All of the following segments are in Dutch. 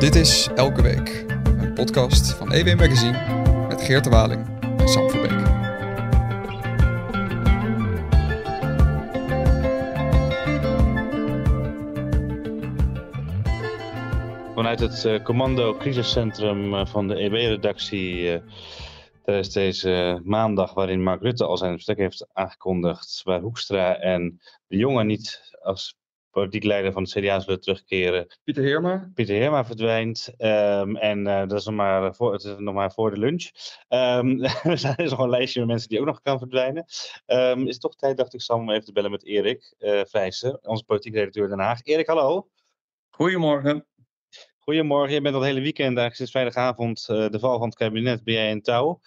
Dit is Elke Week, een podcast van EW Magazine met Geert de Waling en Sam Verbeek. Vanuit het uh, commando crisiscentrum uh, van de EB-redactie uh, tijdens deze maandag, waarin Mark Rutte al zijn vertrek heeft aangekondigd, waar Hoekstra en de jongen niet als politiek leider van het CDA zullen terugkeren. Pieter Heerma. Pieter Heerma verdwijnt. Um, en uh, dat is nog maar voor, het is nog maar voor de lunch. Um, er is nog een lijstje met mensen die ook nog kan verdwijnen. Um, is het toch tijd, dacht ik, Sam, om even te bellen met Erik uh, Vrijsen, onze politiek redacteur Den Haag. Erik, hallo. Goedemorgen. Goedemorgen. Je bent al het hele weekend, eigenlijk sinds vrijdagavond, uh, de val van het kabinet, ben jij in touw.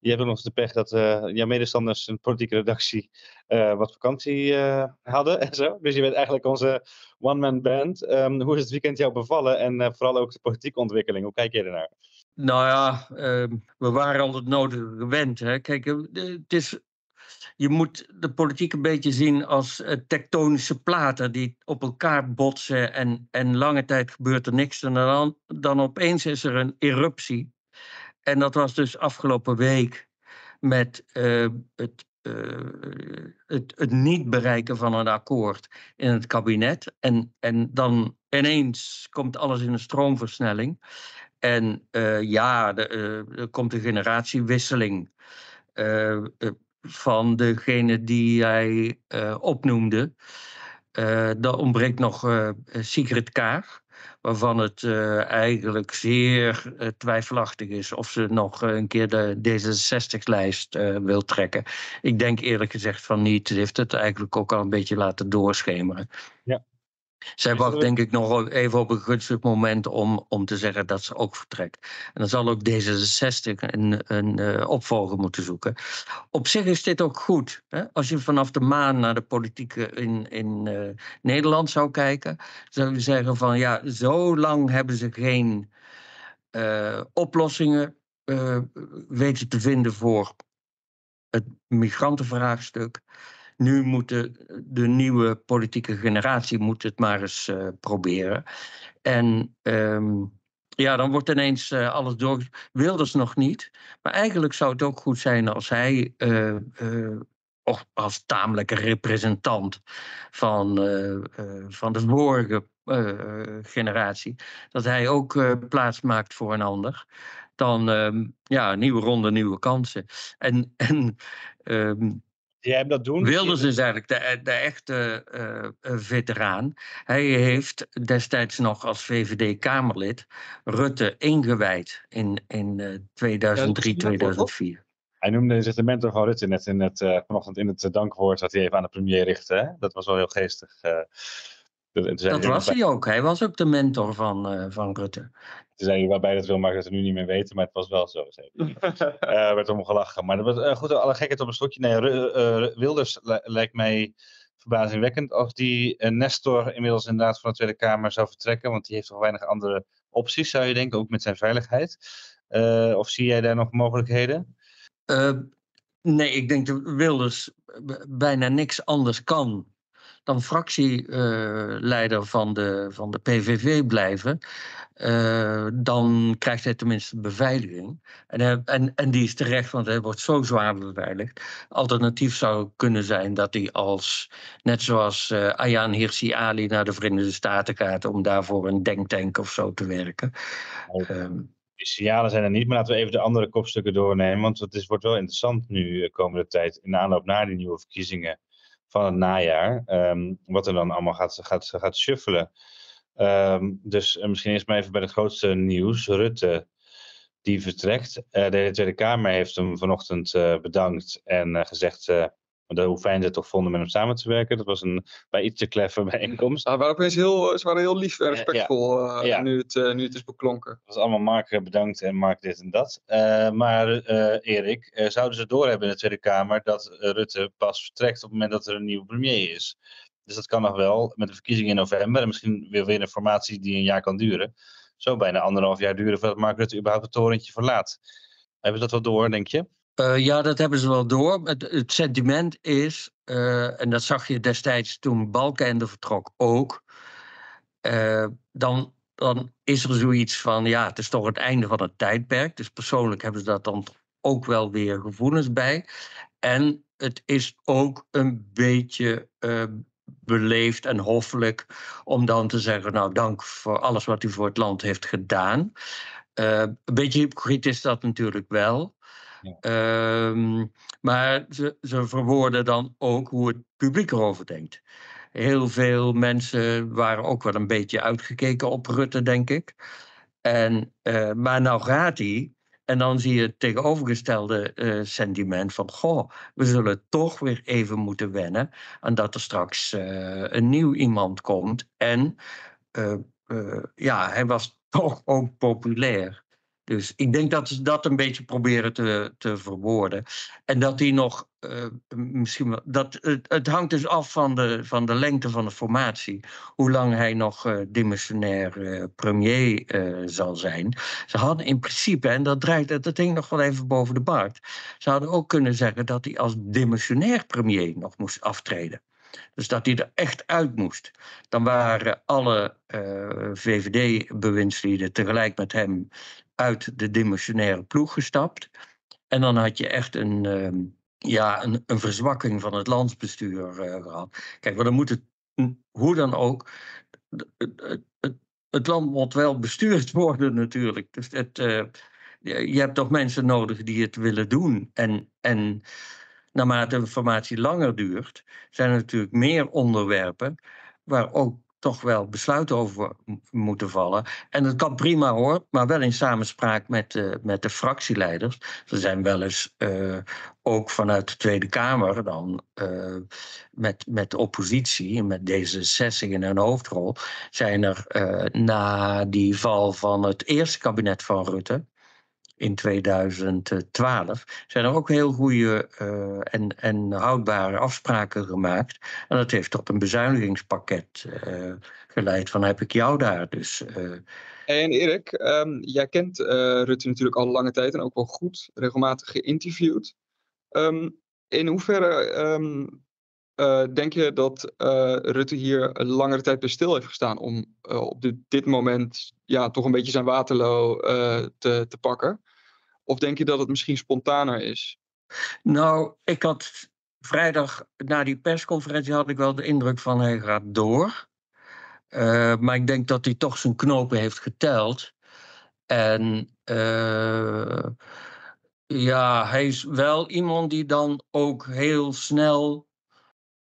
Je hebt nog de pech dat uh, jouw medestanders een politieke redactie uh, wat vakantie uh, hadden en zo. Dus je bent eigenlijk onze one-man band. Um, hoe is het weekend jou bevallen en vooral ook de politieke ontwikkeling? Hoe kijk je ernaar? Nou ja, ehm, we waren al het nodige gewend. Hè. Kijk, het is, je moet de politiek een beetje zien als tektonische platen die op elkaar botsen en, en lange tijd gebeurt er niks. En dan, dan opeens is er een eruptie. En dat was dus afgelopen week met het, uh, het, het, niet bereiken van een akkoord in het kabinet. En, en dan ineens komt alles in een stroomversnelling. En uh, ja, de, er komt een generatiewisseling van degene die jij opnoemde. er ontbreekt nog Sigrid Kaag waarvan het uh, eigenlijk zeer uh, twijfelachtig is of ze nog een keer de D66-lijst uh, wil trekken. Ik denk eerlijk gezegd van niet. Ze heeft het eigenlijk ook al een beetje laten doorschemeren. Ja. Zij wacht denk ik nog even op een gunstig moment om, om te zeggen dat ze ook vertrekt. En dan zal ook D66 een, een uh, opvolger moeten zoeken. Op zich is dit ook goed. Hè? Als je vanaf de maan naar de politiek in, in uh, Nederland zou kijken, zou je zeggen van ja, zo lang hebben ze geen uh, oplossingen weten te vinden voor het migrantenvraagstuk nu moet de, nieuwe politieke generatie moet het maar eens uh, proberen. En um, ja, dan wordt ineens uh, alles door. Wilders nog niet. Maar eigenlijk zou het ook goed zijn als hij. Uh, of als tamelijke representant van, van de vorige generatie. Dat hij ook plaats maakt voor een ander. Dan um, ja, nieuwe ronde, nieuwe kansen. En, en um, Jij dat doen? Wilders is eigenlijk de, de echte uh, veteraan. Hij heeft destijds nog als VVD-Kamerlid Rutte ingewijd in, in uh, 2003, ja, 2004. Hij noemde zich de mentor van Rutte net in het, uh, vanochtend in het dankwoord dat hij even aan de premier richtte. Hè? Dat was wel heel geestig. Dat was hij ook. Hij was ook de mentor van, van Rutte. Zei hij waarbij dat wil, mag ik het nu niet meer weten, maar het was wel zo. uh, werd om gelachen. Maar dat was uh, goed, alle gekheid op een stokje. Nee, uh, Wilders lijkt mij verbazingwekkend als die Nestor inmiddels inderdaad van de Tweede Kamer zou vertrekken, want die heeft toch weinig andere opties, zou je denken, ook met zijn veiligheid. of zie jij daar nog mogelijkheden? nee, ik denk dat Wilders bijna niks anders kan dan fractieleider van, de, van de PVV blijven. Uh, dan krijgt hij tenminste beveiliging. En, en, en die is terecht, want hij wordt zo zwaar beveiligd. Alternatief zou kunnen zijn dat hij als, net zoals uh, Ayaan Hirsi Ali naar de Verenigde Staten gaat om daarvoor een denktank of zo te werken. Oh. Um, die signalen zijn er niet, maar laten we even de andere kopstukken doornemen. Want het is, wordt wel interessant nu de komende tijd in de aanloop naar die nieuwe verkiezingen van het najaar. Um, wat er dan allemaal gaat, gaat, gaat shuffelen. Um, dus uh, misschien eerst maar even bij het grootste nieuws. Rutte, die vertrekt. Uh, de Tweede Kamer heeft hem vanochtend uh, bedankt en gezegd hoe fijn ze het toch vonden met hem samen te werken. Dat was een bij iets te kleffe bijeenkomst. Ja, waren opeens heel, ze waren heel lief en respectvol ja. Ja. Nu, het, nu het is beklonken. Het was allemaal Mark bedankt en Mark dit en dat. maar Erik, zouden ze doorhebben in de Tweede Kamer dat Rutte pas vertrekt op het moment dat er een nieuwe premier is? Dus dat kan nog wel met de verkiezingen in november. En misschien weer, weer een formatie die een jaar kan duren. Zo bijna anderhalf jaar duren voordat Mark Rutte überhaupt het torentje verlaat. Hebben ze dat wel door, denk je? Uh, ja, dat hebben ze wel door. Het, sentiment is, uh, en dat zag je destijds toen Balkenende vertrok ook. Uh, dan dan is er zoiets van, ja, het is toch het einde van het tijdperk. Dus persoonlijk hebben ze dat dan ook wel weer gevoelens bij. En het is ook een beetje beleefd en hoffelijk om dan te zeggen, nou dank voor alles wat u voor het land heeft gedaan. Een beetje hypocriet is dat natuurlijk wel. Ehm, maar ze, ze verwoorden dan ook hoe het publiek erover denkt. Heel veel mensen waren ook wel een beetje uitgekeken op Rutte, denk ik. En, uh, maar nou gaat hij. En dan zie je het tegenovergestelde uh, sentiment van: goh, we zullen toch weer even moeten wennen aan dat er straks uh, een nieuw iemand komt. En ja, hij was toch ook populair. Dus ik denk dat ze dat een beetje proberen te, te verwoorden. En dat die nog uh, misschien. Dat, het, het, hangt dus af van de, van de lengte van de formatie. Hoe lang hij nog uh, demissionair uh, premier zal zijn. Ze hadden in principe, en dat, draait, dat hing nog wel even boven de markt. Ze hadden ook kunnen zeggen dat hij als demissionair premier nog moest aftreden. Dus dat hij er echt uit moest. Dan waren alle uh, VVD-bewindslieden tegelijk met hem uit de demissionaire ploeg gestapt. En dan had je echt een, uh, ja, een, een, verzwakking van het landsbestuur uh, gehad. Kijk, maar dan moet het, hoe dan ook, het, het, het, land moet wel bestuurd worden natuurlijk. Dus het, uh, je hebt toch mensen nodig die het willen doen. En, en naarmate de formatie langer duurt, zijn er natuurlijk meer onderwerpen waar ook toch wel besluiten over moeten vallen. En dat kan prima hoor, maar wel in samenspraak met, uh, met de fractieleiders. Er zijn wel eens uh, ook vanuit de Tweede Kamer dan uh, met, met de oppositie, met D66 in een hoofdrol, zijn er na die val van het eerste kabinet van Rutte, in 2012 zijn er ook heel goede uh, en, en houdbare afspraken gemaakt. En dat heeft tot een bezuinigingspakket uh, geleid van heb ik jou daar. Dus, uh... En Erik, um, jij kent Rutte natuurlijk al lange tijd en ook wel goed, regelmatig geïnterviewd. Um, in hoeverre um, uh, denk je dat uh, Rutte hier een langere tijd bij stil heeft gestaan om uh, op dit moment ja, toch een beetje zijn Waterloo te, te pakken? Of denk je dat het misschien spontaner is? Nou, ik had vrijdag na die persconferentie had ik wel de indruk van hij gaat door. maar ik denk dat hij toch zijn knopen heeft geteld. En ja, hij is wel iemand die dan ook heel snel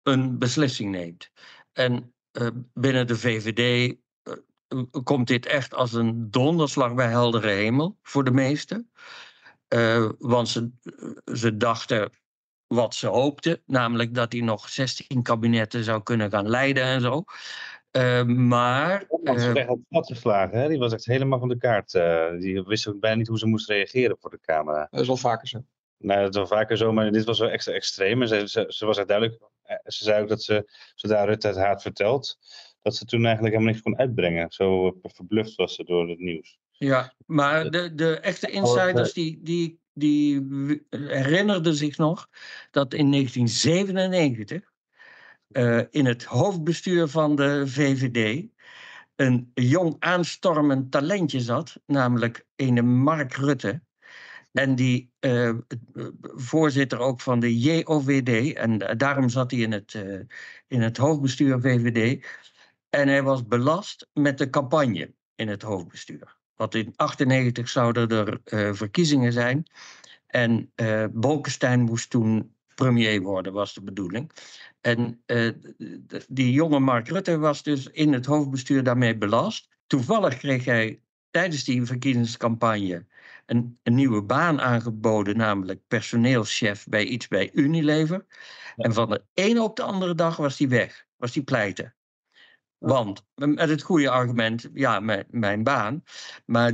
een beslissing neemt. En uh, binnen de VVD uh, komt dit echt als een donderslag bij heldere hemel voor de meesten. Uh, want ze, ze dachten wat ze hoopten, namelijk dat hij nog 16 kabinetten zou kunnen gaan leiden en zo. maar. Holland uh, werd op pad geslagen, hè? die was echt helemaal van de kaart. die wist ook bijna niet hoe ze moest reageren voor de camera. Dat is wel vaker zo. Nou, dat is wel vaker zo, maar dit was wel extra extreem. En ze, ze, ze was echt duidelijk eh, ze zei ook dat ze, zodra Rutte het haar vertelt, dat ze toen eigenlijk helemaal niks kon uitbrengen. Zo eh, verbluft was ze door het nieuws. Ja, maar de, de echte insiders die, die, die herinnerden zich nog dat in 1997 uh, in het hoofdbestuur van de VVD een jong aanstormend talentje zat, namelijk een Mark Rutte. En die uh, voorzitter ook van de JOVD. En uh, daarom zat hij in het, uh, in het hoofdbestuur VVD. En hij was belast met de campagne in het hoofdbestuur. Want in 1998 zouden er verkiezingen zijn. En Bolkestein moest toen premier worden, was de bedoeling. En die jonge Mark Rutte was dus in het hoofdbestuur daarmee belast. Toevallig kreeg hij tijdens die verkiezingscampagne een, een nieuwe baan aangeboden, namelijk personeelschef bij iets bij Unilever. En van de ene op de andere dag was hij weg, was hij pleiten. Want met het goede argument, ja, mijn, mijn baan. Maar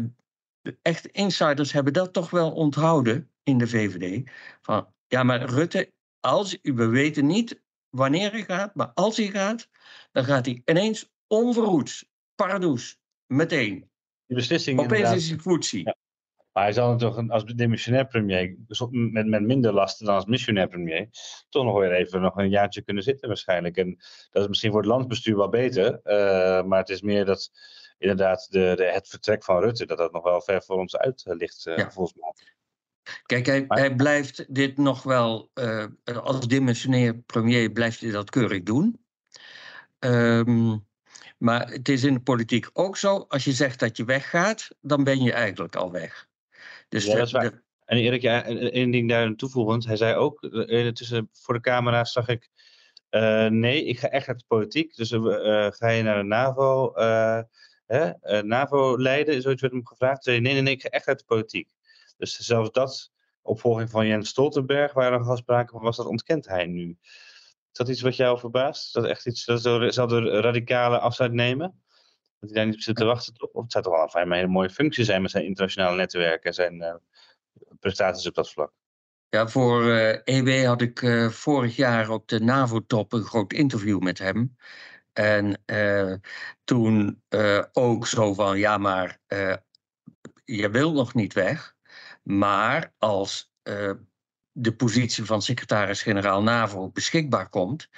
de echte insiders hebben dat toch wel onthouden in de VVD. Van ja, maar Rutte, als, we weten niet wanneer hij gaat, maar als hij gaat, dan gaat hij ineens onverhoeds, pardoes, meteen. Die beslissing. Opeens is hij voetzie. Ja. Maar hij zal toch als demissionair premier, met, met minder lasten dan als missionair premier, toch nog weer even nog een jaartje kunnen zitten waarschijnlijk. En dat is misschien voor het landsbestuur wel beter, uh, maar het is meer dat inderdaad de, de, het vertrek van Rutte, dat dat nog wel ver voor ons uit ligt, volgens mij. Kijk, hij, hij, blijft dit nog wel, uh, als dimensionair premier blijft hij dat keurig doen. Um, maar het is in de politiek ook zo, als je zegt dat je weggaat, dan ben je eigenlijk al weg. Dus ja, dat is waar. En Erik, ja, één ding daar toevoegend. Hij zei ook, eh, tussen, voor de camera zag ik, uh, nee, ik ga echt uit de politiek. Dus uh, ga je naar de NAVO, hè, NAVO leiden, zoiets werd hem gevraagd. Zei, nee, nee, nee, ik ga echt uit de politiek. Dus zelfs dat, opvolging van Jens Stoltenberg, waar er nog sprake van was, dat ontkent hij nu. Is dat iets wat jou verbaast? Dat echt iets, dat zal de radicale afscheid nemen? Dat hij daar niet op zit te wachten? Of het zou toch wel een hele mooie functie zijn met zijn internationale netwerken en zijn uh, prestaties op dat vlak? Ja, voor uh, eh, EW had ik uh, vorig jaar op de NAVO-top een groot interview met hem. En toen ook zo van, ja, maar je wil nog niet weg. Maar als de positie van secretaris-generaal NAVO beschikbaar komt,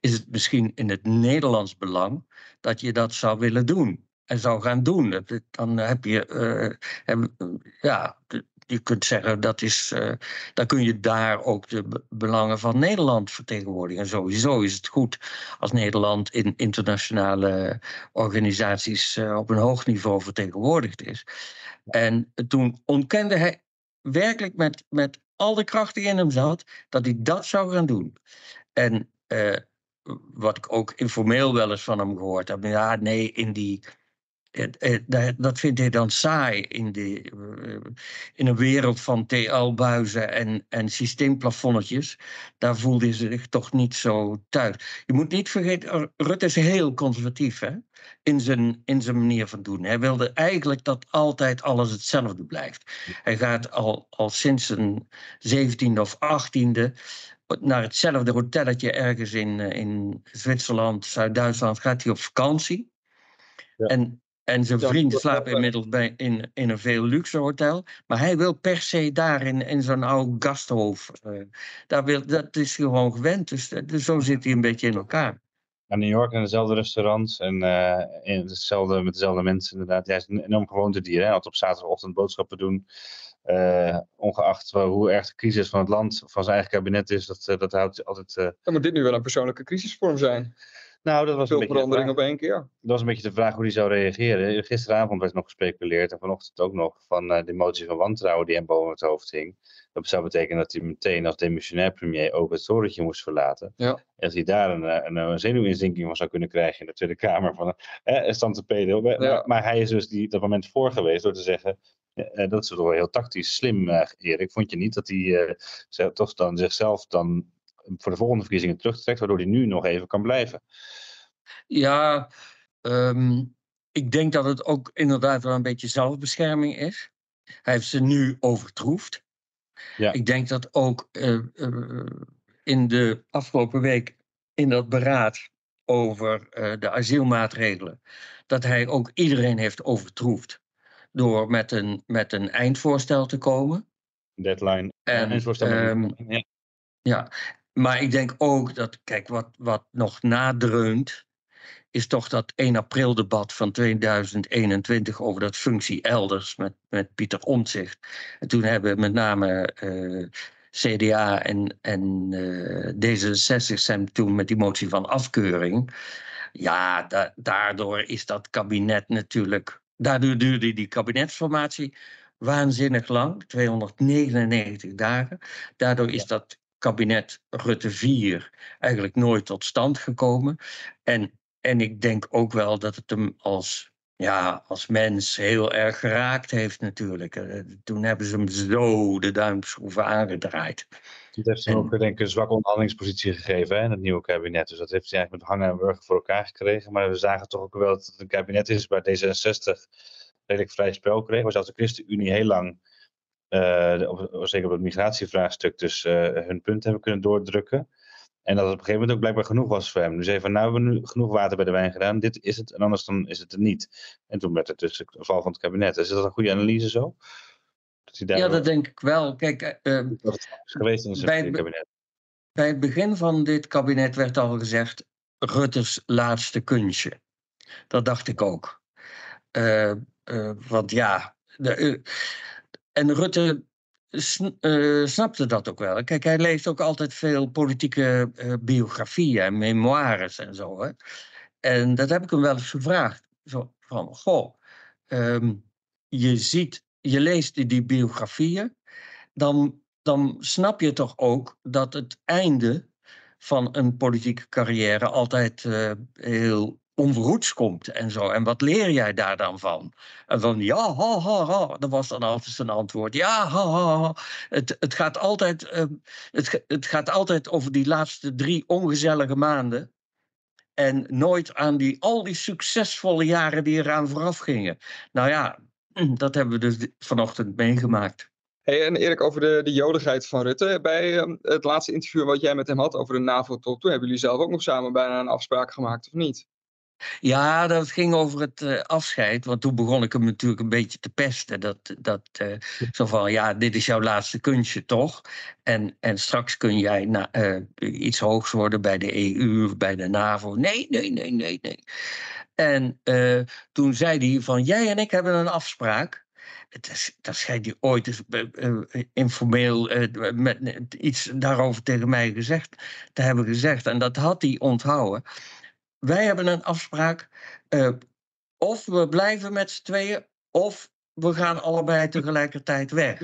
is het misschien in het Nederlands belang dat je dat zou willen doen en zou gaan doen. Dan heb je, uh, ja, je kunt zeggen dat is, uh, dan kun je daar ook de belangen van Nederland vertegenwoordigen. En sowieso is het goed als Nederland in internationale organisaties op een hoog niveau vertegenwoordigd is. En toen ontkende hij werkelijk met, met al de kracht die in hem zat, dat hij dat zou gaan doen. En uh, wat ik ook informeel wel eens van hem gehoord heb, ja, nee, in die eh, eh, dat vindt hij dan saai in, de, eh, in een wereld van TL-buizen en, en systeemplafonnetjes. Daar voelde hij zich toch niet zo thuis. Je moet niet vergeten, Rutte is heel conservatief hè? In, zijn, in zijn manier van doen. Hij wilde eigenlijk dat altijd alles hetzelfde blijft. Hij gaat al, al sinds zijn zeventiende of achttiende naar hetzelfde hotelletje ergens in, in Zwitserland, Zuid-Duitsland, gaat hij op vakantie. Ja. En en zijn vriend slaapt inmiddels bij, in, in een veel luxe hotel. Maar hij wil per se daar in, in zo'n oud gasthof. Uh, daar wil, dat is gewoon gewend. Dus, eh, dus, zo zit hij een beetje in elkaar. Naar New York in dezelfde restaurants en uh, in hetzelfde, met dezelfde mensen inderdaad. Hij is een enorm gewoontedier. Hij had op zaterdagochtend boodschappen doen. Uh, ongeacht hoe erg de crisis van het land, van zijn eigen kabinet is, dat, dat houdt altijd... Uh... Dan moet dit nu wel een persoonlijke crisisvorm zijn. Nou, dat was Veel een beetje verandering op één keer. Dat was een beetje de vraag hoe hij zou reageren. Gisteravond werd nog gespeculeerd en vanochtend ook nog van uh, de motie van wantrouwen die hem boven het hoofd hing. Dat zou betekenen dat hij meteen als demissionair premier ook het torentje moest verlaten. Ja. En dat hij daar een, eh, een, een zenuwinzinking van zou kunnen krijgen in de Tweede Kamer. Van, eh, stand te pedel. Ja. Maar, maar, hij is dus die, dat moment voor geweest door te zeggen. Dat is toch wel heel tactisch slim, uh, Erik. Vond je niet dat hij uh, toch dan zichzelf dan voor de volgende verkiezingen terugtrekt, waardoor hij nu nog even kan blijven? Ja, um, ik denk dat het ook inderdaad wel een beetje zelfbescherming is. Hij heeft ze nu overtroefd. Ja. Ik denk dat ook uh, uh, in de afgelopen week in dat beraad over uh, de asielmaatregelen, dat hij ook iedereen heeft overtroefd door met een, met een eindvoorstel te komen. Deadline. En, eindvoorstel. Um, ja. ja, maar ik denk ook dat, kijk, wat, wat nog nadreunt, is toch dat 1 april debat van 2021 over dat functie elders met, met Pieter Omtzigt. En toen hebben met name uh, eh, CDA en, en uh, D66 zijn toen met die motie van afkeuring. Ja, da daardoor is dat kabinet natuurlijk. Daardoor duurde die kabinetsformatie waanzinnig lang, 299 dagen. Daardoor is dat kabinet Rutte 4 eigenlijk nooit tot stand gekomen. En en ik denk ook wel dat het hem als, ja, als mens heel erg geraakt heeft natuurlijk. Eh, toen hebben ze hem zo de duimschroeven aangedraaid. Het heeft hem ook denk ik een zwakke onderhandelingspositie gegeven hè, in het nieuwe kabinet. Dus dat heeft hij eigenlijk met hangen en wurgen voor elkaar gekregen. Maar we zagen toch ook wel dat het een kabinet is waar D66 redelijk vrij spel kreeg. Waar zelfs de ChristenUnie heel lang, uh, zeker op het migratievraagstuk, dus uh, hun punt hebben kunnen doordrukken. En dat het op een gegeven moment ook blijkbaar genoeg was voor hem. Nu zei van, nou, we hebben nu genoeg water bij de wijn gedaan. Dit is het en anders dan is het er niet. En toen werd het dus de val van het kabinet. Is dat een goede analyse zo? Dat ja, dat denk ik wel. Kijk, uh, dat is geweest in zijn kabinet. Bij het begin van dit kabinet werd al gezegd... Rutte's laatste kunstje. Dat dacht ik ook. Uh, want ja, de, en Rutte snapte dat ook wel. Kijk, hij leest ook altijd veel politieke biografieën en memoires en zo. Hè? En dat heb ik hem wel eens gevraagd. Zo van, goh, ehm, je ziet, je leest die biografieën, dan, dan snap je toch ook dat het einde van een politieke carrière altijd uh, heel onverhoeds komt en zo. En wat leer jij daar dan van? En dan ja, ha, ha, ha. Dat was dan altijd zijn antwoord. Ja, ha, ha, ha. Het, het, gaat altijd, uh, het, het gaat altijd over die laatste drie ongezellige maanden. En nooit aan die, al die succesvolle jaren die eraan vooraf gingen. Nou ja, dat hebben we dus vanochtend meegemaakt. Hey, en Erik, over de, de jodigheid van Rutte. Bij ehm, het laatste interview wat jij met hem had over de NAVO-top, toen hebben jullie zelf ook nog samen bijna een afspraak gemaakt, of niet? Ja, dat ging over het uh, afscheid. Want toen begon ik hem natuurlijk een beetje te pesten. Dat, dat, uh, zo van, ja, dit is jouw laatste kunstje, toch? En, en straks kun jij na, uh, iets hoogs worden bij de EU of bij de NAVO. Nee, nee, nee, nee, nee. En toen zei hij van, jij en ik hebben een afspraak. Dat, dat schijnt hij ooit eens informeel met iets daarover tegen mij gezegd te hebben gezegd. En dat had hij onthouden wij hebben een afspraak. Uh, of we blijven met z'n tweeën, of we gaan allebei tegelijkertijd weg.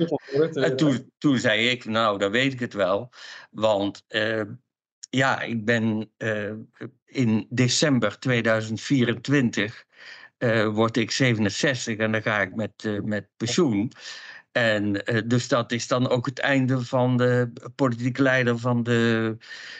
En toen, toen zei ik, nou, dan weet ik het wel. Want uh, ja, ik ben uh, in december 2024 word ik 67 en dan ga ik met, met pensioen. En uh, dus dat is dan ook het einde van de politieke leider van de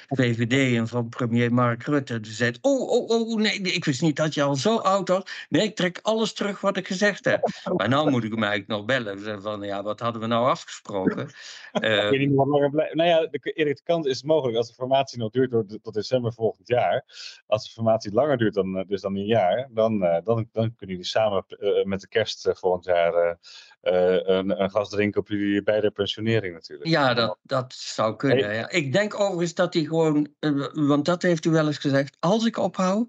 VVD en van premier Mark Rutte. Die zei, oh, oh, oh, nee, ik wist niet dat je al zo oud was. Nee, ik trek alles terug wat ik gezegd heb. Maar nou moet ik hem eigenlijk nog bellen. Van, ja, wat hadden we nou afgesproken? Uh, ik weet niet. Nou ja, de, Erik, de kant is mogelijk als de formatie nog duurt tot, tot december volgend jaar. Als de formatie langer duurt dan, dus dan een jaar, dan, dan, dan kunnen jullie samen met de kerst volgend jaar een, een gas drinken op jullie bij de pensionering natuurlijk. Ja, dat, dat zou kunnen. Ja. Ik denk overigens dat hij gewoon, uh, want dat heeft u wel eens gezegd, als ik ophoud,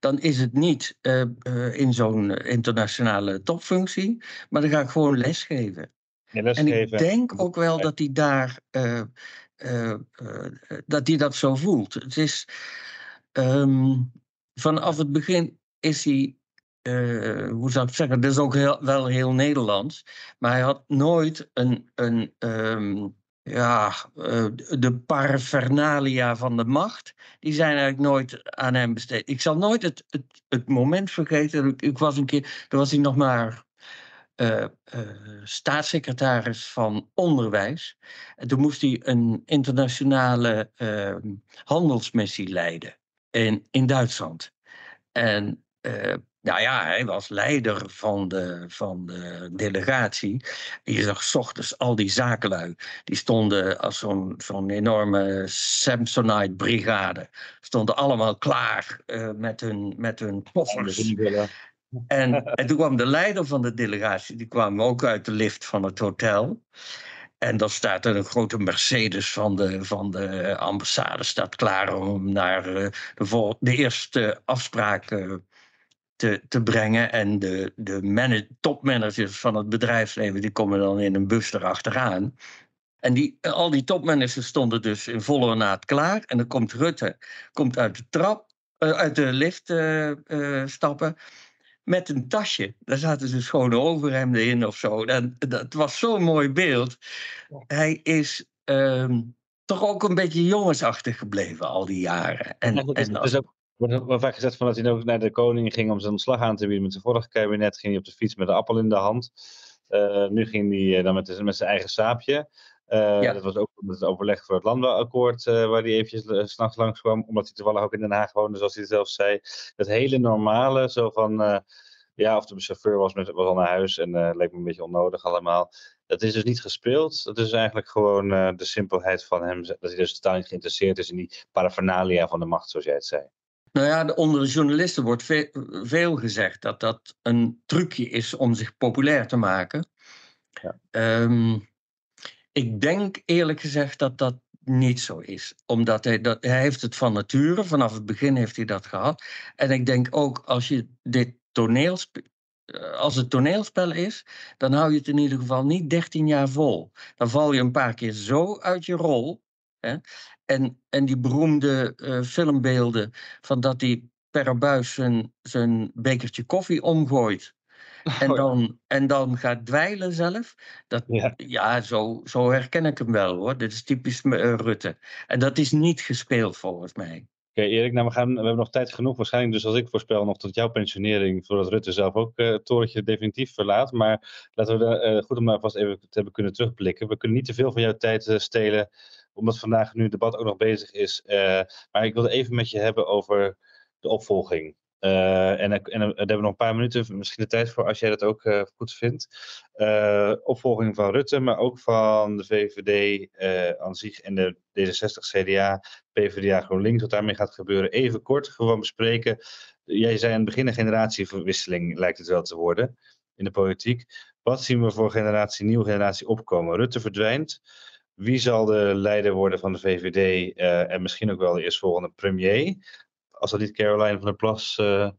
dan is het niet uh, uh, in zo'n internationale topfunctie, maar dan ga ik gewoon lesgeven. Ja, lesgeven. En ik denk ook wel dat hij daar, dat hij dat zo voelt. Het is, um, vanaf het begin is hij uh, hoe zou ik zeggen, dat is ook heel, wel heel Nederlands. Maar hij had nooit een, een um, ja, uh, de paraphernalia van de macht, die zijn eigenlijk nooit aan hem besteed. Ik zal nooit het, het, het moment vergeten, ik, ik, was een keer, toen was hij nog maar uh, staatssecretaris van Onderwijs. En toen moest hij een internationale ehm, handelsmissie leiden in, in Duitsland. En nou ja, hij was leider van de, van de delegatie. Je zag s ochtends al die zakenlui. Die stonden als zo'n zo'n enorme Samsonite-brigade. Stonden allemaal klaar uh, met hun, met hun koffers. En, en toen kwam de leider van de delegatie. Die kwam ook uit de lift van het hotel. En dan staat er een grote Mercedes van de, van de ambassade staat klaar om naar uh, de, de eerste afspraak te, te brengen. En de, de topmanagers van het bedrijfsleven die komen dan in een bus erachteraan. En die, al die topmanagers stonden dus in volle naad klaar. En dan komt Rutte komt uit de trap, uh, uit de lift uh, uh, stappen. Met een tasje. Daar zaten ze schone overhemden in of zo. En dat was zo'n mooi beeld. Hij is um, toch ook een beetje jongensachtig gebleven al die jaren. En, ja, dat is, en, dat is ook wordt wel vaak gezegd van dat hij ook naar de koning ging om zijn ontslag aan te bieden. Met zijn vorige kabinet ging hij op de fiets met een appel in de hand. Uh, nu ging hij uh, dan met, met, zijn eigen saapje. Uh, ja. Dat was ook het overleg voor het landbouwakkoord, waar hij eventjes s'nachts langs kwam. Omdat hij toevallig ook in Den Haag woonde, zoals hij zelf zei. Dat hele normale, zo van... ja, of de chauffeur was, met, was al naar huis en leek me een beetje onnodig allemaal. Dat is dus niet gespeeld. Dat is eigenlijk gewoon de simpelheid van hem. Dat hij dus totaal niet geïnteresseerd is in die paraphernalia van de macht, zoals jij het zei. Nou ja, onder de journalisten wordt veel, gezegd dat dat een trucje is om zich populair te maken. Ja. Um, ik denk eerlijk gezegd dat dat niet zo is. Omdat hij, dat, hij heeft het van nature, vanaf het begin heeft hij dat gehad. En ik denk ook als je dit toneel als het toneelspel is, dan hou je het in ieder geval niet 13 jaar vol. Dan val je een paar keer zo uit je rol. Hè? En, en die beroemde uh, filmbeelden van dat die per buis zijn, zijn bekertje koffie omgooit. En, oh dan, en dan gaat dweilen zelf. Dat, ja, ja zo, zo herken ik hem wel hoor. Dit is typisch uh, Rutte. En dat is niet gespeeld volgens mij. Oké, Erik, nou we, gaan, we hebben nog tijd genoeg. Waarschijnlijk dus als ik voorspel nog tot jouw pensionering, voordat Rutte zelf ook uh, het torentje definitief verlaat. Maar laten we uh, goed om maar vast even te hebben kunnen terugblikken. We kunnen niet te veel van jouw tijd uh, stelen, omdat vandaag nu het debat ook nog bezig is. maar ik wilde even met je hebben over de opvolging. Uh, en, en, daar hebben we nog een paar minuten, misschien de tijd voor, als jij dat ook uh, goed vindt. Opvolging van Rutte, maar ook van de VVD aan zich en de D66, CDA, PvdA, GroenLinks, wat daarmee gaat gebeuren. Even kort gewoon bespreken. Jij zei aan het begin een generatieverwisseling lijkt het wel te worden in de politiek. Wat zien we voor generatie, nieuwe generatie opkomen? Rutte verdwijnt. Wie zal de leider worden van de VVD en misschien ook wel de eerstvolgende premier? als dat niet Caroline van der Plas uh,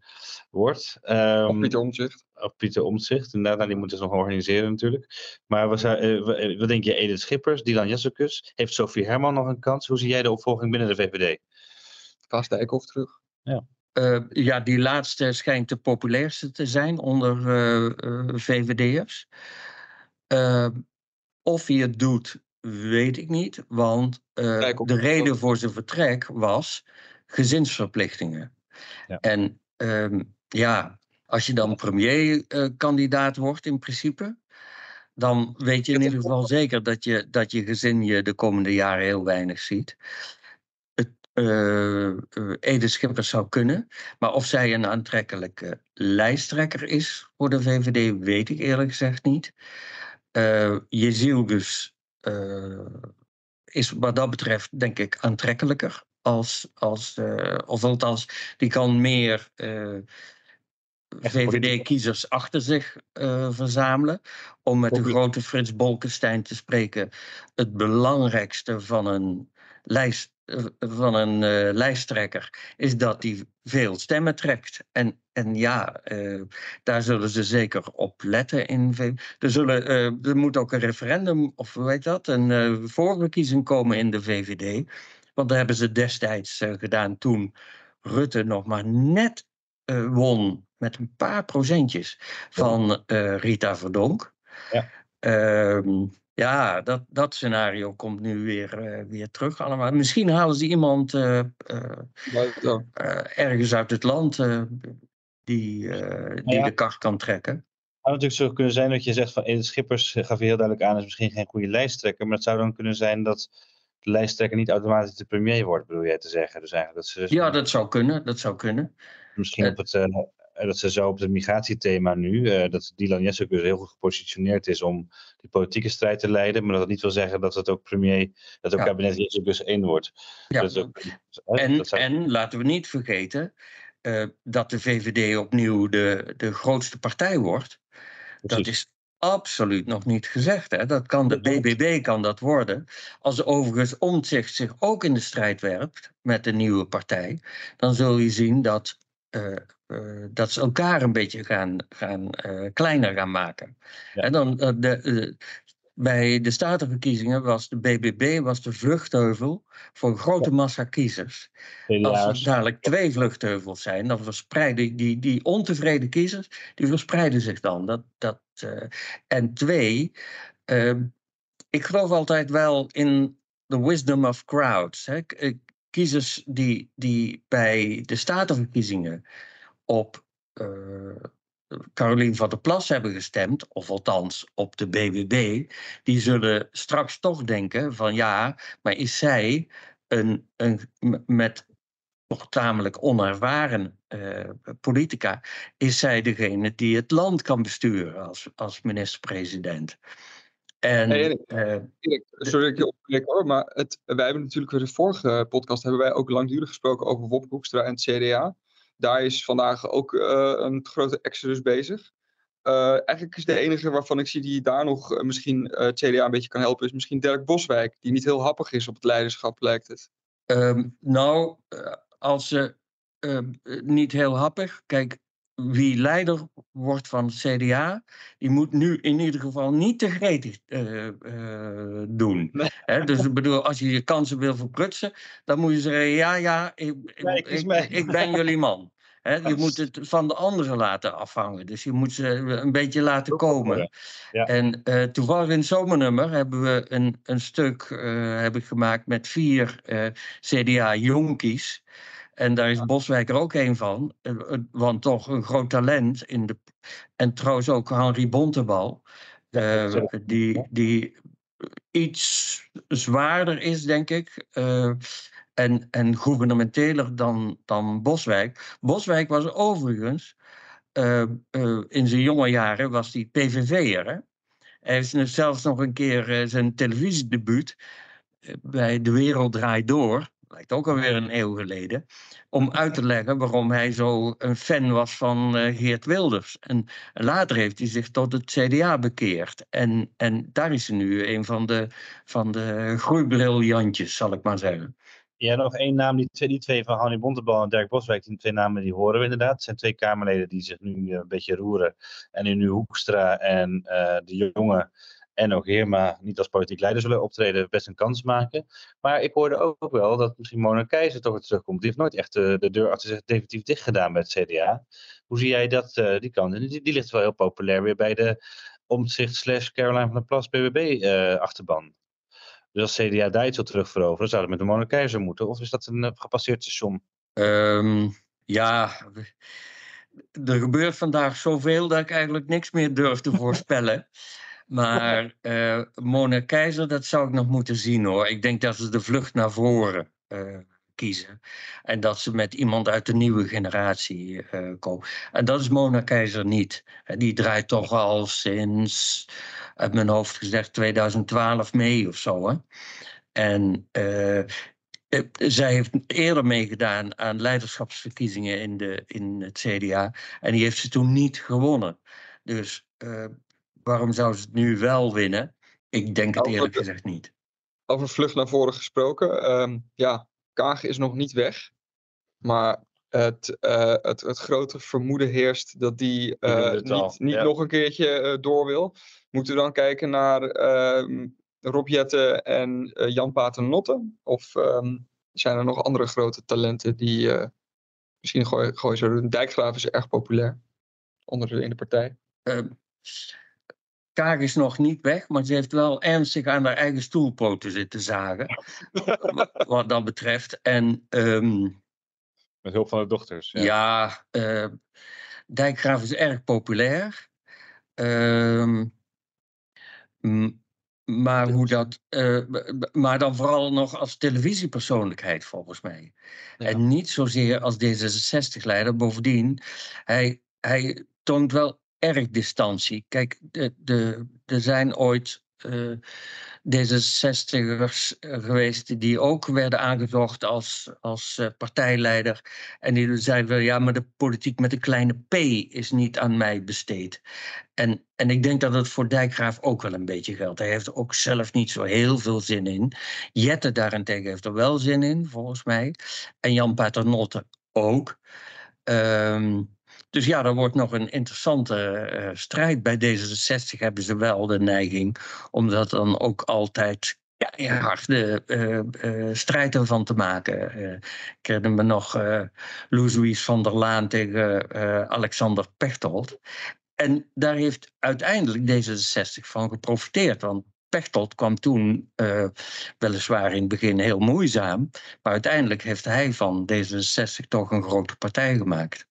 wordt. Um, of Pieter Omtzigt. Of Pieter Omtzigt, inderdaad. Nou, die moeten ze nog organiseren natuurlijk. Maar wat, uh, wat denk je, Edith Schippers, Dylan Jessicus? Heeft Sophie Herman nog een kans? Hoe zie jij de opvolging binnen de VVD? Klaas Dijkhoff terug. Ja. Uh, ja, die laatste schijnt de populairste te zijn onder VVD'ers. of hij het doet, weet ik niet. Want de reden voor zijn vertrek was gezinsverplichtingen. Ja. En ehm, ja, als je dan premierkandidaat uh, wordt in principe, dan weet je in ieder geval zeker dat je, dat je gezin je de komende jaren heel weinig ziet. Het, uh, Ede Schippers zou kunnen, maar of zij een aantrekkelijke lijsttrekker is voor de VVD, weet ik eerlijk gezegd niet. Uh, Jezielgus is wat dat betreft, denk ik, aantrekkelijker als, als uh, of althans, die kan meer eh, VVD-kiezers achter zich uh, verzamelen. Om met de grote Frits Bolkestein te spreken, het belangrijkste van een lijst. Van een lijsttrekker is dat hij veel stemmen trekt. En, en ja, daar zullen ze zeker op letten. In, er, zullen, er moet ook een referendum, of hoe heet dat, een voorverkiezing komen in de VVD. Want dat hebben ze destijds gedaan toen Rutte nog maar net won met een paar procentjes van Rita Verdonk. Ja, ehm, ja dat, dat scenario komt nu weer, weer terug allemaal. Misschien halen ze iemand ergens uit het land die, die de kar kan trekken. Het zou natuurlijk zo kunnen zijn dat je zegt van Edith Schippers gaf je heel duidelijk aan, is misschien geen goede lijsttrekker. Maar het zou dan kunnen zijn dat de lijsttrekker niet automatisch de premier wordt, bedoel jij te zeggen? Dus eigenlijk dat ze dus ja, dat zou kunnen. Dat zou kunnen. Misschien op het, dat ze zo op het migratiethema nu, uh, dat Dylan Jessicus heel goed gepositioneerd is om die politieke strijd te leiden, maar dat het niet wil zeggen dat het ook premier, dat ook ja. kabinet Jessicus één wordt. Ja. Ook, en, zou... en laten we niet vergeten uh, dat de VVD opnieuw de, de grootste partij wordt. Precies. Dat is absoluut nog niet gezegd. Hè? Dat kan de BBB kan dat worden. Als overigens Omtzigt zich ook in de strijd werpt met de nieuwe partij, dan zul je zien dat, dat ze elkaar een beetje gaan, gaan uh, kleiner gaan maken. Ja. En dan de, bij de statenverkiezingen was de BBB was de vluchtheuvel voor een grote massa kiezers. Als er dadelijk twee vluchtheuvels zijn, dan verspreiden die, die ontevreden kiezers, die verspreiden zich dan. Dat, dat, uh, en twee, uh, ik geloof altijd wel in the wisdom of crowds. Hè. Kiezers die, die bij de statenverkiezingen op uh, Carolien van der Plas hebben gestemd, of althans op de BBB, die zullen straks toch denken van ja, maar is zij een, een met toch tamelijk onervaren uh, politica, is zij degene die het land kan besturen als, als minister-president. En, hey, uh, sorry dat ik je opmerk hoor, maar het, wij hebben natuurlijk in de vorige podcast hebben wij ook langdurig gesproken over Wop Hoekstra en het CDA daar is vandaag ook uh, een grote exodus bezig. Uh, eigenlijk is de enige waarvan ik zie die daar nog uh, misschien het CDA een beetje kan helpen, is misschien Dirk Boswijk, die niet heel happig is op het leiderschap, lijkt het. Um, nou, als ze ehm, niet heel happig, kijk, wie leider wordt van het CDA, die moet nu in ieder geval niet te gretig uh, uh, doen. dus ik bedoel, als je je kansen wil verprutsen, dan moet je zeggen: ja, ja, ik, ik, ik ben jullie man. je moet het van de anderen laten afhangen. Dus je moet ze een beetje laten komen. Ja. En uh, toevallig in het zomernummer hebben we een, een stuk heb ik gemaakt met vier CDA-jonkies. En daar is Boswijk er ook een van, eh, eh, want toch een groot talent. In de, en trouwens ook Henri Bontebal, uh, die, die iets zwaarder is, denk ik. Uh, en, en gouvernementeler dan, dan Boswijk. Boswijk was overigens, uh, in zijn jonge jaren, was hij PVV'er. Hij heeft zelfs nog een keer zijn televisiedebuut bij De Wereld Draait Door lijkt ook alweer een eeuw geleden, om uit te leggen waarom hij zo een fan was van uh, Geert Wilders. En later heeft hij zich tot het CDA bekeerd. En, en daar is hij nu een van de, van de groeibriljantjes, zal ik maar zeggen. Ja, nog één naam, die twee, die twee van Hanni Bontebal en Dirk Boswijk, die twee namen die horen we inderdaad. Het zijn twee Kamerleden die zich nu eh, een beetje roeren. En nu Hoekstra en uh, de jonge en ook Heerma niet als politiek leider zullen optreden, best een kans maken. Maar ik hoorde ook wel dat misschien Mona Keizer toch weer terugkomt. Die heeft nooit echt de, de deur achter zich definitief dicht gedaan bij het CDA. Hoe zie jij dat, uh, die kant? Die, die ligt wel heel populair weer bij de omzicht slash Caroline van der Plas BBB uh, eh, achterban. Dus als CDA daar iets wil terugveroveren, zou het met de Mona Keizer moeten? Of is dat een uh, gepasseerd station? Um, ja, er gebeurt vandaag zoveel dat ik eigenlijk niks meer durf te voorspellen. Maar uh, Mona Keizer, dat zou ik nog moeten zien hoor. Ik denk dat ze de vlucht naar voren uh, kiezen. En dat ze met iemand uit de nieuwe generatie uh, komen. En dat is Mona Keizer niet. Die draait toch al sinds, uit mijn hoofd gezegd, 2012 mee of zo. Hè? En zij heeft eerder meegedaan aan leiderschapsverkiezingen in, de, in het CDA. En die heeft ze toen niet gewonnen. Dus Waarom zou ze het nu wel winnen? Ik denk het eerlijk gezegd niet. Over vlucht naar voren gesproken. Ehm, ja, Kaag is nog niet weg. Maar het, uh, het, het grote vermoeden heerst dat die uh, niet, niet nog een keertje uh, door wil. Moeten we dan kijken naar ehm, Rob Jette en Jan Paternotte? Of um, zijn er nog andere grote talenten die misschien gooien, gooien zo. Dijkgraaf is erg populair onder de, in de partij. Kaag is nog niet weg, maar ze heeft wel ernstig aan haar eigen stoelpoten zitten zagen. wat dat betreft. En, um, Met hulp van de dochters. Ja, ja uh, Dijkgraaf is erg populair. Um, maar, hoe dat, uh, maar dan vooral nog als televisiepersoonlijkheid volgens mij. Ja. En niet zozeer als D66-leider. Bovendien, hij, hij toont wel erg distantie. Kijk, de, de, er zijn ooit uh, D66'ers geweest die ook werden aangezocht als, als uh, partijleider. En die zeiden, ja, maar de politiek met een kleine p is niet aan mij besteed. En, en ik denk dat het voor Dijkgraaf ook wel een beetje geldt. Hij heeft er ook zelf niet zo heel veel zin in. Jette daarentegen heeft er wel zin in, volgens mij. En Jan Paternotte ook. Um, dus ja, er wordt nog een interessante uh, strijd. Bij D66 hebben ze wel de neiging om dat dan ook altijd ja, harde uh, uh, strijd ervan te maken. Uh, ik herinner me nog Louis van der Laan tegen Alexander Pechtold. En daar heeft uiteindelijk D66 van geprofiteerd. Want Pechtold kwam toen weliswaar in het begin heel moeizaam. Maar uiteindelijk heeft hij van D66 toch een grote partij gemaakt.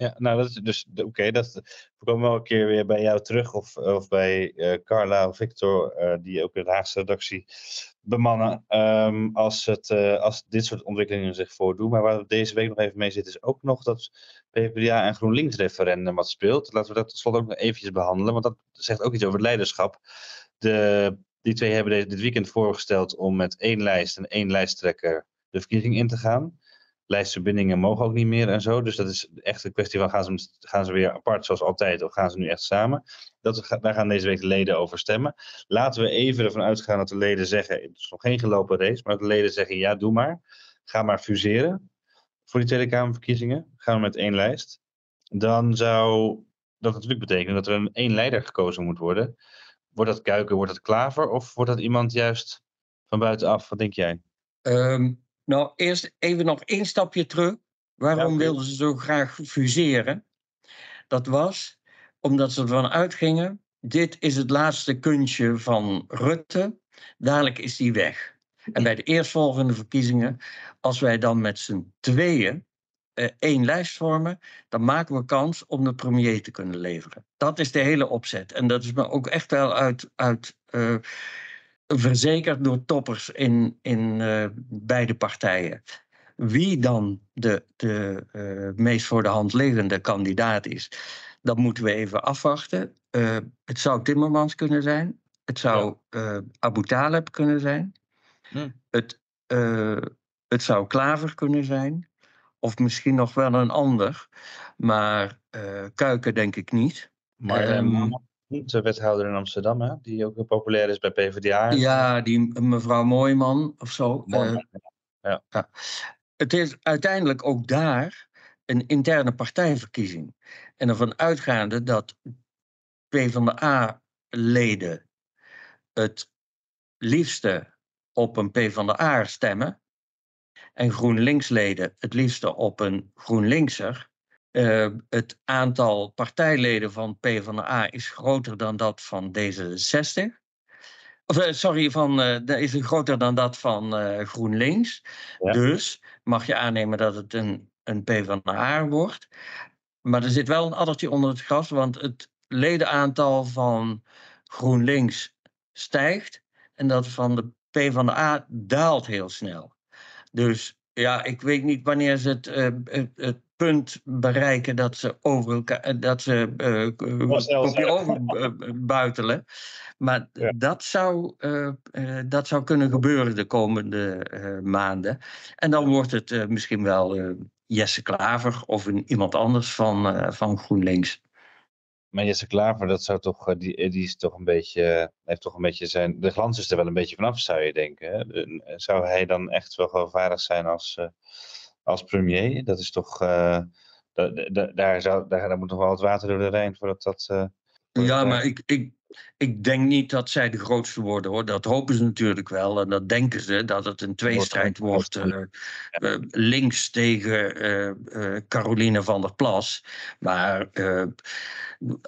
Ja, nou, dat is dus oké. dat we komen wel een keer weer bij jou terug, of, of bij uh, Carla of Victor, uh, die ook in de Haagse redactie bemannen, um, als, het, uh, als dit soort ontwikkelingen zich voordoen. Maar waar we deze week nog even mee zitten, is ook nog dat PvdA en GroenLinks referendum wat speelt. Laten we dat tot slot ook nog eventjes behandelen, want dat zegt ook iets over het leiderschap. De, die twee hebben dit weekend voorgesteld om met één lijst en één lijsttrekker de verkiezing in te gaan lijstverbindingen mogen ook niet meer en zo. Dus dat is echt een kwestie van gaan ze, gaan ze weer apart zoals altijd of gaan ze nu echt samen. Dat, daar gaan deze week de leden over stemmen. Laten we even ervan uitgaan dat de leden zeggen, het is nog geen gelopen race, maar dat de leden zeggen ja doe maar. Ga maar fuseren voor die Tweede Kamerverkiezingen. Gaan we met één lijst. dan zou dat natuurlijk betekenen dat er een één leider gekozen moet worden. Wordt dat Kuiken, wordt dat Klaver of wordt dat iemand juist van buitenaf? Wat denk jij? Ehm, nou, eerst even nog één stapje terug. Waarom wilden ze zo graag fuseren? Dat was omdat ze ervan uitgingen: dit is het laatste kunstje van Rutte, dadelijk is die weg. En bij de eerstvolgende verkiezingen, als wij dan met z'n tweeën uh, één lijst vormen, dan maken we kans om de premier te kunnen leveren. Dat is de hele opzet. En dat is me ook echt wel uit, uit uh, verzekerd door toppers in, in uh, beide partijen. Wie dan de, de meest voor de hand liggende kandidaat is, dat moeten we even afwachten. het zou Timmermans kunnen zijn. Het zou Abu Taleb kunnen zijn. Hm. Het, het zou Klaver kunnen zijn. Of misschien nog wel een ander. Maar Kuiken denk ik niet. Maar um, de wethouder in Amsterdam, hè? die ook heel populair is bij PvdA. Ja, die mevrouw Mooiman of zo. Mooiman, ja. ja. Het is uiteindelijk ook daar een interne partijverkiezing. En ervan uitgaande dat PvdA-leden het liefste op een PvdA stemmen, en GroenLinks-leden het liefste op een GroenLinkser. Uh, het aantal partijleden van PvdA is groter dan dat van D66. Of, uh, sorry, van, uh, is groter dan dat van GroenLinks. Ja. Dus mag je aannemen dat het een, een PvdA wordt. Maar er zit wel een addertje onder het gras, want het ledenaantal van GroenLinks stijgt en dat van de PvdA daalt heel snel. Dus ja, ik weet niet wanneer ze het, uh, het, het, punt bereiken dat ze over elkaar, eh, dat ze uh, overbuitelen. Maar ja. dat, zou, uh, dat zou kunnen gebeuren de komende maanden. En dan wordt het misschien wel Jesse Klaver of een, iemand anders van, van GroenLinks. Maar Jesse Klaver, dat zou toch, eh, die, eh, die is toch een beetje, heeft toch een beetje zijn, de glans is er wel een beetje vanaf, zou je denken. Hè? Zou hij dan echt wel geloofwaardig zijn als, uh, als premier? Dat is toch, uh, daar, zou, daar, daar moet nog wel wat water door de Rijn voordat dat... Uh, ja, maar ik, ik, ik denk niet dat zij de grootste worden hoor. Dat hopen ze natuurlijk wel. En dat denken ze dat het een tweestrijd wordt. Uh, uh, links tegen uh, Caroline van der Plas. Maar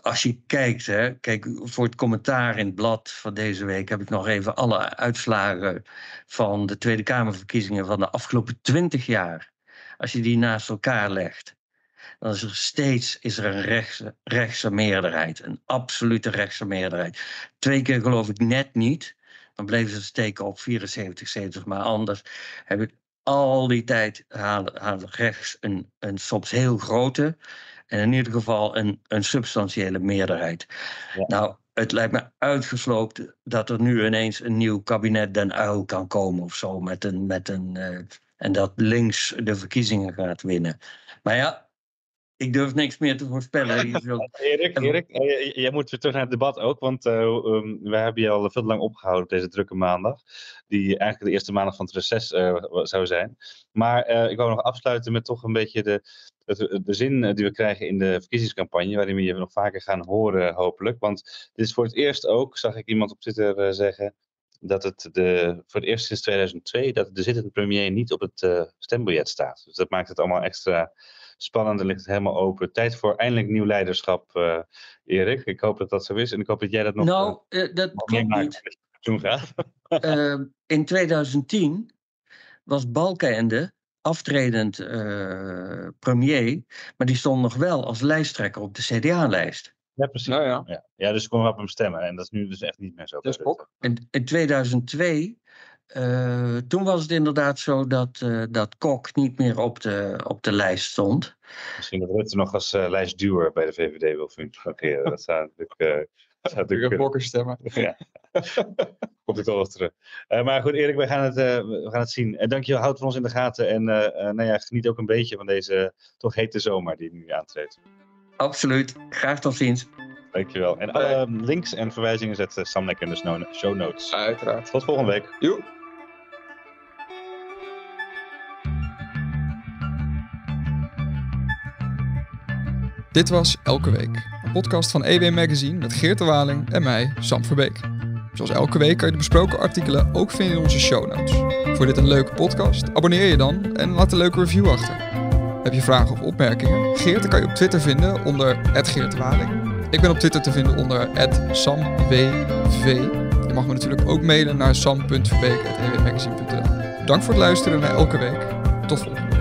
als je kijkt, hè, kijk, voor het commentaar in het blad van deze week heb ik nog even alle uitslagen van de Tweede Kamerverkiezingen van de afgelopen twintig jaar. Als je die naast elkaar legt dan is er steeds is er een rechtse, rechtse meerderheid. Een absolute rechtse meerderheid. Twee keer geloof ik net niet. Dan bleven ze steken op 74 zetels. Maar anders heb ik al die tijd halen, halen rechts een, een soms heel grote. En in ieder geval een, een substantiële meerderheid. Nou, het lijkt me uitgesloten dat er nu ineens een nieuw kabinet Den Uil kan komen of zo. Met een, met een, uh, en dat links de verkiezingen gaat winnen. Maar ja, ik durf niks meer te voorspellen. Erik, Erik eh, jij moet weer terug naar het debat ook, want uh, um, wij hebben je al veel te lang opgehouden op deze drukke maandag, die eigenlijk de eerste maandag van het reces uh, zou zijn. Maar ik wou nog afsluiten met toch een beetje de, de, de zin die we krijgen in de verkiezingscampagne, waarin we je nog vaker gaan horen hopelijk. Want dit is voor het eerst ook, zag ik iemand op Twitter zeggen, dat het de, voor het eerst sinds 2002 dat de zittende premier niet op het stembiljet staat. Dus dat maakt het allemaal extra spannend. Er ligt het helemaal open. Tijd voor eindelijk nieuw leiderschap, uh, Erik. Ik hoop dat dat zo is. En ik hoop dat jij dat nog. Nou, uh, dat klopt niet. Toen gaat. Ehm, in 2010 was Balkenende aftredend premier, maar die stond nog wel als lijsttrekker op de CDA-lijst. Ja, precies. Nou ja. Ja. ja, dus konden we op hem stemmen. En dat is nu dus echt niet meer zo. Dat is ook. In, in 2002 uh, toen was het inderdaad zo dat, uh, dat Kok niet meer op de, op de lijst stond. Misschien dat Rutte nog als uh, lijstduwer bij de VVD wil functioneren. dat zou natuurlijk... zou natuurlijk Bokker stemmen. ja, komt ik toch wel terug. maar goed, Erik, we gaan het, we gaan het zien. En dankjewel, houd van ons in de gaten. En nou ja, geniet ook een beetje van deze toch hete zomer die nu aantreedt. Absoluut. Graag tot ziens. Dankjewel. En alle links en verwijzingen zet Sam in de show notes. Uiteraard. Tot volgende week. Joep. Dit was Elke Week, een podcast van EW Magazine met Geert de Waling en mij, Sam Verbeek. Zoals elke week kan je de besproken artikelen ook vinden in onze show notes. Voor dit een leuke podcast, abonneer je dan en laat een leuke review achter. Heb je vragen of opmerkingen? Geert kan je op Twitter vinden onder Geert. Ik ben op Twitter te vinden onder SamWV. Je mag me natuurlijk ook mailen naar sam.verbeek.ewmagazine.nl Dank voor het luisteren naar elke week. Tot volgende